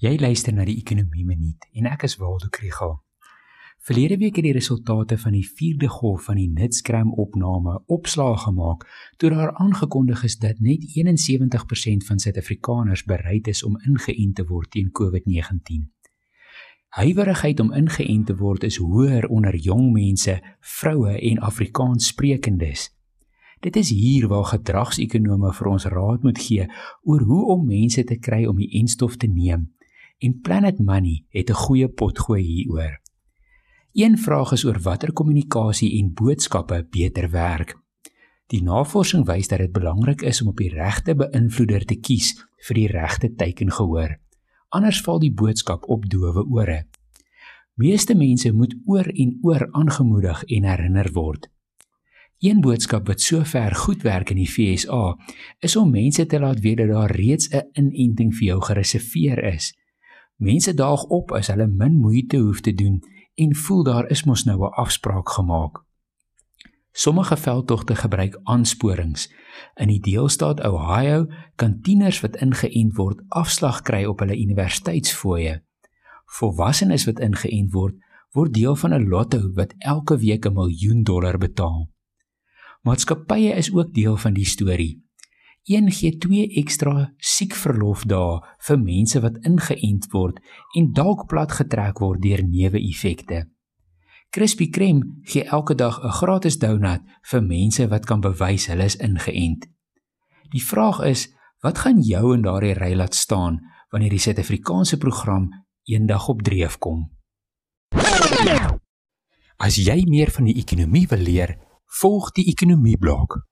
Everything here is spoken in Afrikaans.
Jy luister na die Ekonomie Minuut en ek is Waldo Krügel. Verlede week het die resultate van die 4de golf van die Nitsgram opname opslaag gemaak toe daar aangekondig is dat net 71% van Suid-Afrikaners bereid is om ingeënt te word teen COVID-19. Huiwerigheid om ingeënt te word is hoër onder jong mense, vroue en Afrikaanssprekendes. Dit is hier waar gedragsekonome vir ons raad moet gee oor hoe om mense te kry om die enstof te neem en Planet Money het 'n goeie pot gooi hieroor. Een vraag is oor watter kommunikasie en boodskappe beter werk. Die navorsing wys dat dit belangrik is om op die regte beïnvloeder te kies vir die regte teiken gehoor. Anders val die boodskap op doewe ore. Meeste mense moet oor en oor aangemoedig en herinner word. Een boodskap wat sover goed werk in die FSA is om mense te laat weet dat daar reeds 'n inenting vir jou gereserveer is. Mense daag op as hulle min moeite hoef te doen en voel daar is mos nou 'n afspraak gemaak. Sommige veldtogte gebruik aansporings. In die deelstaat Ohio kan tieners wat ingeënt word afslag kry op hulle universiteitsfooie. Volwassenes wat ingeënt word, word deel van 'n lotto wat elke week 'n miljoen dollar betaal. Maatskappye is ook deel van die storie. Een gee 2 ekstra siekverlofdae vir mense wat ingeënt word en dalk platgetrek word deur neeweffekte. Krispy Kreme gee elke dag 'n gratis donut vir mense wat kan bewys hulle is ingeënt. Die vraag is, wat gaan jou in daardie ry laat staan wanneer die Suid-Afrikaanse program eendag op dreef kom? As jy meer van die ekonomie wil leer, volg die ekonomie blok.